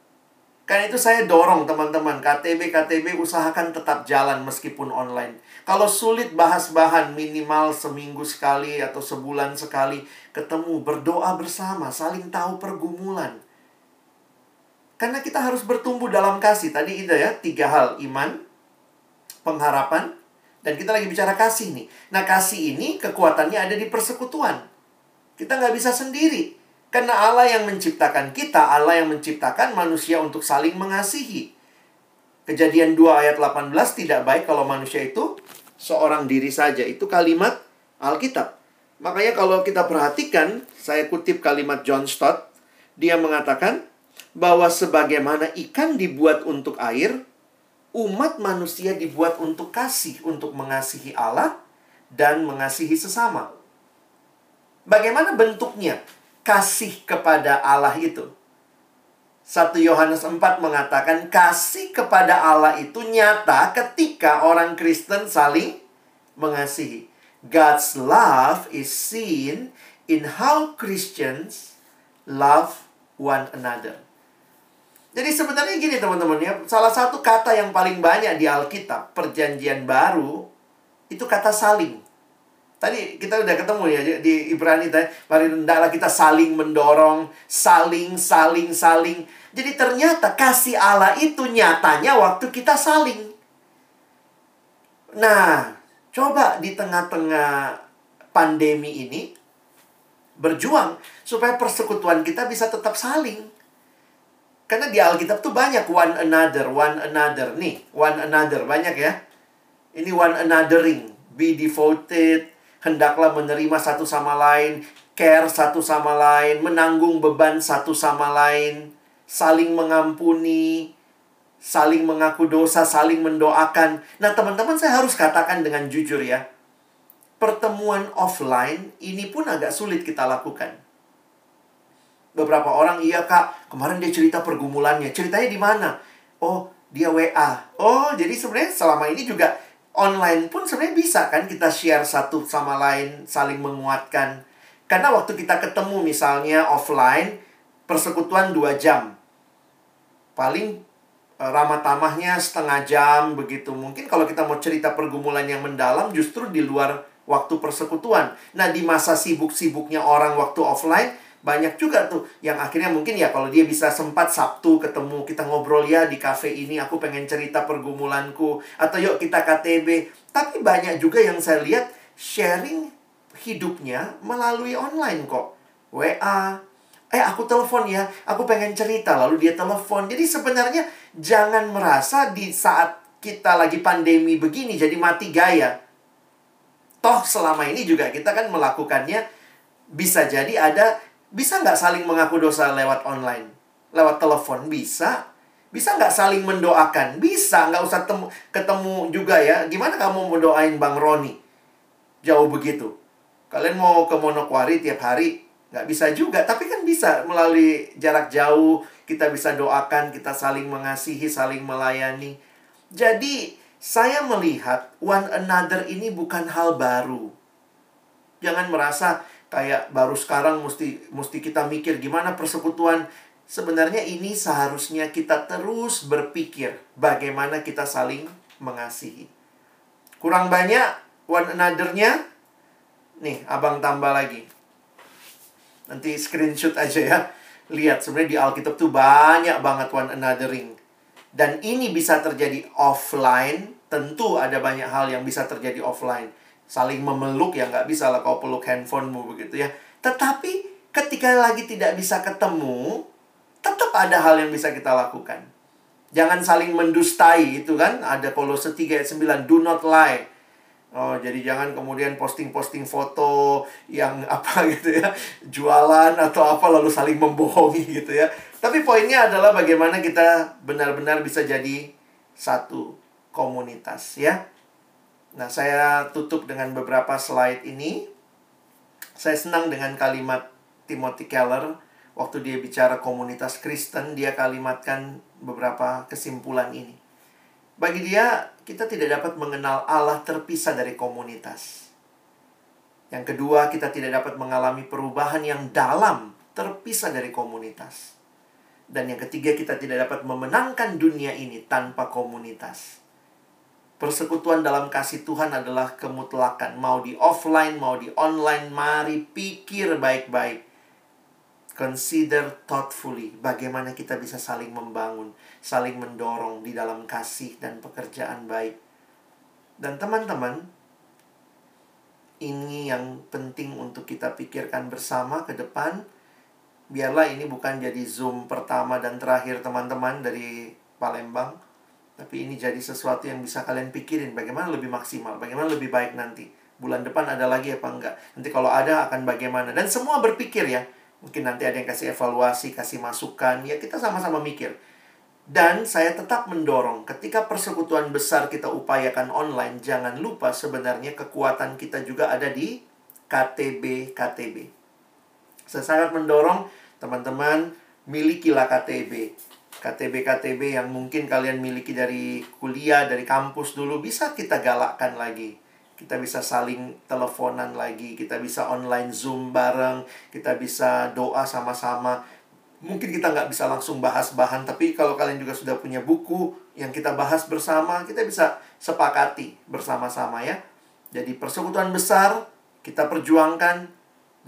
S2: Karena itu saya dorong teman-teman, KTB, KTB usahakan tetap jalan meskipun online. Kalau sulit bahas bahan minimal seminggu sekali atau sebulan sekali ketemu, berdoa bersama, saling tahu pergumulan. Karena kita harus bertumbuh dalam kasih. Tadi itu ya, tiga hal. Iman, pengharapan, dan kita lagi bicara kasih nih. Nah kasih ini kekuatannya ada di persekutuan. Kita nggak bisa sendiri. Karena Allah yang menciptakan kita, Allah yang menciptakan manusia untuk saling mengasihi. Kejadian 2 ayat 18 tidak baik kalau manusia itu seorang diri saja. Itu kalimat Alkitab. Makanya kalau kita perhatikan, saya kutip kalimat John Stott, dia mengatakan bahwa sebagaimana ikan dibuat untuk air, umat manusia dibuat untuk kasih, untuk mengasihi Allah dan mengasihi sesama. Bagaimana bentuknya? Kasih kepada Allah itu. 1 Yohanes 4 mengatakan kasih kepada Allah itu nyata ketika orang Kristen saling mengasihi. God's love is seen in how Christians love one another. Jadi sebenarnya gini teman-teman ya, salah satu kata yang paling banyak di Alkitab, perjanjian baru, itu kata saling. Tadi kita udah ketemu ya di Ibrani tadi. Mari hendaklah kita saling mendorong, saling, saling, saling. Jadi ternyata kasih Allah itu nyatanya waktu kita saling. Nah, coba di tengah-tengah pandemi ini berjuang supaya persekutuan kita bisa tetap saling. Karena di Alkitab tuh banyak one another, one another nih, one another banyak ya. Ini one anothering, be devoted, hendaklah menerima satu sama lain, care satu sama lain, menanggung beban satu sama lain, saling mengampuni, saling mengaku dosa, saling mendoakan. Nah, teman-teman saya harus katakan dengan jujur ya. Pertemuan offline ini pun agak sulit kita lakukan. Beberapa orang, iya kak, kemarin dia cerita pergumulannya. Ceritanya di mana? Oh, dia WA. Oh, jadi sebenarnya selama ini juga online pun sebenarnya bisa kan kita share satu sama lain, saling menguatkan. Karena waktu kita ketemu misalnya offline, persekutuan dua jam. Paling e, ramah tamahnya setengah jam begitu. Mungkin kalau kita mau cerita pergumulan yang mendalam justru di luar waktu persekutuan. Nah, di masa sibuk-sibuknya orang waktu offline, banyak juga tuh yang akhirnya mungkin ya kalau dia bisa sempat Sabtu ketemu kita ngobrol ya di cafe ini aku pengen cerita pergumulanku atau yuk kita KTB tapi banyak juga yang saya lihat sharing hidupnya melalui online kok. WA eh aku telepon ya aku pengen cerita lalu dia telepon. Jadi sebenarnya jangan merasa di saat kita lagi pandemi begini jadi mati gaya. Toh selama ini juga kita kan melakukannya bisa jadi ada bisa nggak saling mengaku dosa lewat online? Lewat telepon? Bisa. Bisa nggak saling mendoakan? Bisa. Nggak usah temu, ketemu juga ya. Gimana kamu mau doain Bang Roni? Jauh begitu. Kalian mau ke Monokwari tiap hari? Nggak bisa juga. Tapi kan bisa melalui jarak jauh. Kita bisa doakan, kita saling mengasihi, saling melayani. Jadi, saya melihat one another ini bukan hal baru. Jangan merasa kayak baru sekarang mesti mesti kita mikir gimana persekutuan. Sebenarnya ini seharusnya kita terus berpikir bagaimana kita saling mengasihi. Kurang banyak one another-nya. Nih abang tambah lagi. Nanti screenshot aja ya. Lihat sebenarnya di Alkitab tuh banyak banget one anothering. Dan ini bisa terjadi offline. Tentu ada banyak hal yang bisa terjadi offline saling memeluk ya nggak bisa lah kau peluk handphonemu begitu ya. Tetapi ketika lagi tidak bisa ketemu, tetap ada hal yang bisa kita lakukan. Jangan saling mendustai itu kan ada Kolose 3 ayat 9 do not lie. Oh, jadi jangan kemudian posting-posting foto yang apa gitu ya, jualan atau apa lalu saling membohongi gitu ya. Tapi poinnya adalah bagaimana kita benar-benar bisa jadi satu komunitas ya. Nah, saya tutup dengan beberapa slide ini. Saya senang dengan kalimat Timothy Keller waktu dia bicara komunitas Kristen, dia kalimatkan beberapa kesimpulan ini. Bagi dia, kita tidak dapat mengenal Allah terpisah dari komunitas. Yang kedua, kita tidak dapat mengalami perubahan yang dalam terpisah dari komunitas. Dan yang ketiga, kita tidak dapat memenangkan dunia ini tanpa komunitas. Persekutuan dalam kasih Tuhan adalah kemutlakan. Mau di offline, mau di online, mari pikir baik-baik. Consider thoughtfully bagaimana kita bisa saling membangun, saling mendorong di dalam kasih dan pekerjaan baik. Dan teman-teman, ini yang penting untuk kita pikirkan bersama ke depan biarlah ini bukan jadi Zoom pertama dan terakhir teman-teman dari Palembang. Tapi ini jadi sesuatu yang bisa kalian pikirin bagaimana lebih maksimal, bagaimana lebih baik nanti. Bulan depan ada lagi apa enggak? Nanti kalau ada akan bagaimana? Dan semua berpikir ya. Mungkin nanti ada yang kasih evaluasi, kasih masukan. Ya kita sama-sama mikir. Dan saya tetap mendorong ketika persekutuan besar kita upayakan online, jangan lupa sebenarnya kekuatan kita juga ada di KTB KTB. Saya sangat mendorong teman-teman milikilah KTB. KTB-KTB yang mungkin kalian miliki dari kuliah, dari kampus dulu, bisa kita galakkan lagi. Kita bisa saling teleponan lagi, kita bisa online Zoom bareng, kita bisa doa sama-sama. Mungkin kita nggak bisa langsung bahas bahan, tapi kalau kalian juga sudah punya buku yang kita bahas bersama, kita bisa sepakati bersama-sama ya. Jadi persekutuan besar, kita perjuangkan,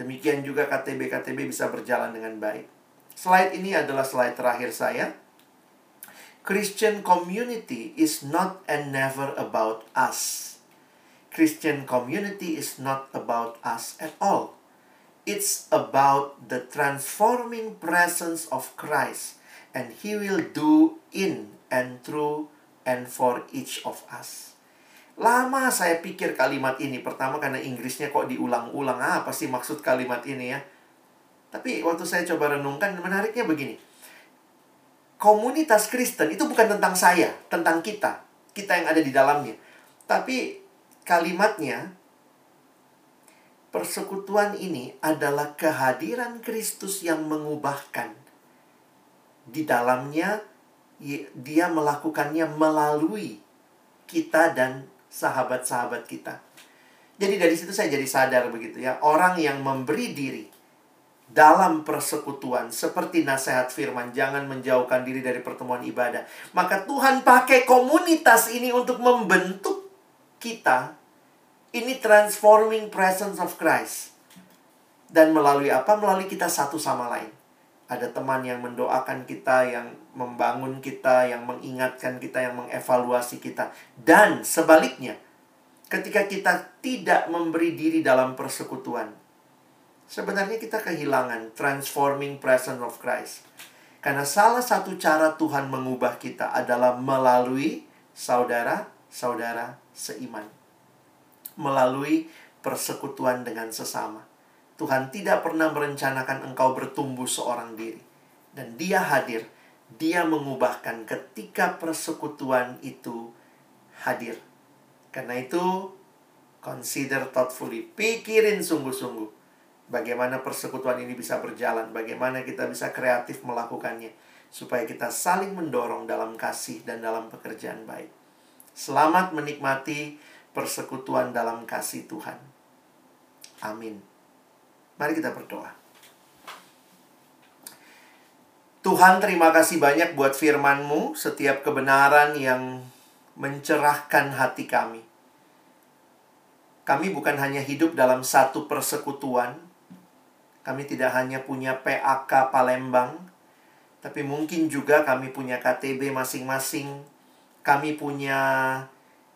S2: Demikian juga KTB-KTB bisa berjalan dengan baik. Slide ini adalah slide terakhir saya. Christian community is not and never about us. Christian community is not about us at all. It's about the transforming presence of Christ, and He will do in and through and for each of us. Lama saya pikir kalimat ini. Pertama karena Inggrisnya kok diulang-ulang. Apa sih maksud kalimat ini ya? Tapi waktu saya coba renungkan, menariknya begini. Komunitas Kristen itu bukan tentang saya, tentang kita. Kita yang ada di dalamnya. Tapi kalimatnya, persekutuan ini adalah kehadiran Kristus yang mengubahkan. Di dalamnya, dia melakukannya melalui kita dan sahabat-sahabat kita. Jadi dari situ saya jadi sadar begitu ya, orang yang memberi diri dalam persekutuan seperti nasihat firman jangan menjauhkan diri dari pertemuan ibadah. Maka Tuhan pakai komunitas ini untuk membentuk kita. Ini transforming presence of Christ. Dan melalui apa? Melalui kita satu sama lain. Ada teman yang mendoakan kita, yang membangun kita, yang mengingatkan kita, yang mengevaluasi kita. Dan sebaliknya, ketika kita tidak memberi diri dalam persekutuan, sebenarnya kita kehilangan transforming presence of Christ. Karena salah satu cara Tuhan mengubah kita adalah melalui saudara-saudara seiman. Melalui persekutuan dengan sesama. Tuhan tidak pernah merencanakan engkau bertumbuh seorang diri. Dan dia hadir dia mengubahkan ketika persekutuan itu hadir. Karena itu, consider thoughtfully, pikirin sungguh-sungguh bagaimana persekutuan ini bisa berjalan, bagaimana kita bisa kreatif melakukannya, supaya kita saling mendorong dalam kasih dan dalam pekerjaan baik. Selamat menikmati persekutuan dalam kasih Tuhan. Amin. Mari kita berdoa. Tuhan terima kasih banyak buat firman-Mu, setiap kebenaran yang mencerahkan hati kami. Kami bukan hanya hidup dalam satu persekutuan, kami tidak hanya punya PAK Palembang, tapi mungkin juga kami punya KTB masing-masing, kami punya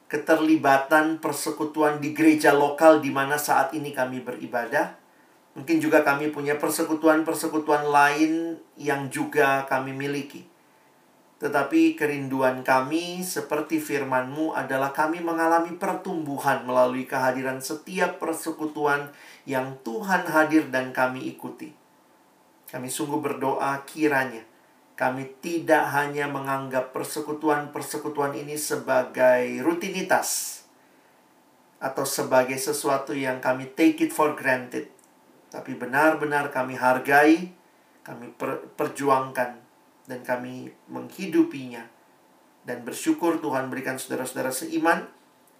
S2: keterlibatan persekutuan di gereja lokal di mana saat ini kami beribadah, Mungkin juga kami punya persekutuan-persekutuan lain yang juga kami miliki. Tetapi kerinduan kami seperti firman-Mu adalah kami mengalami pertumbuhan melalui kehadiran setiap persekutuan yang Tuhan hadir dan kami ikuti. Kami sungguh berdoa kiranya Kami tidak hanya menganggap persekutuan-persekutuan ini sebagai rutinitas atau sebagai sesuatu yang kami take it for granted, tapi benar-benar kami hargai, kami per perjuangkan, dan kami menghidupinya. Dan bersyukur Tuhan berikan saudara-saudara seiman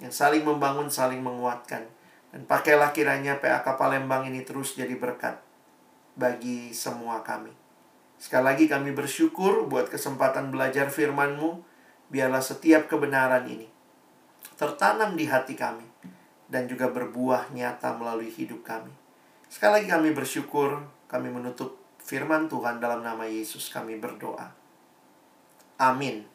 S2: yang saling membangun, saling menguatkan. Dan pakailah kiranya PAK Palembang ini terus jadi berkat bagi semua kami. Sekali lagi kami bersyukur buat kesempatan belajar firman-Mu. Biarlah setiap kebenaran ini tertanam di hati kami dan juga berbuah nyata melalui hidup kami. Sekali lagi kami bersyukur, kami menutup firman Tuhan dalam nama Yesus kami berdoa. Amin.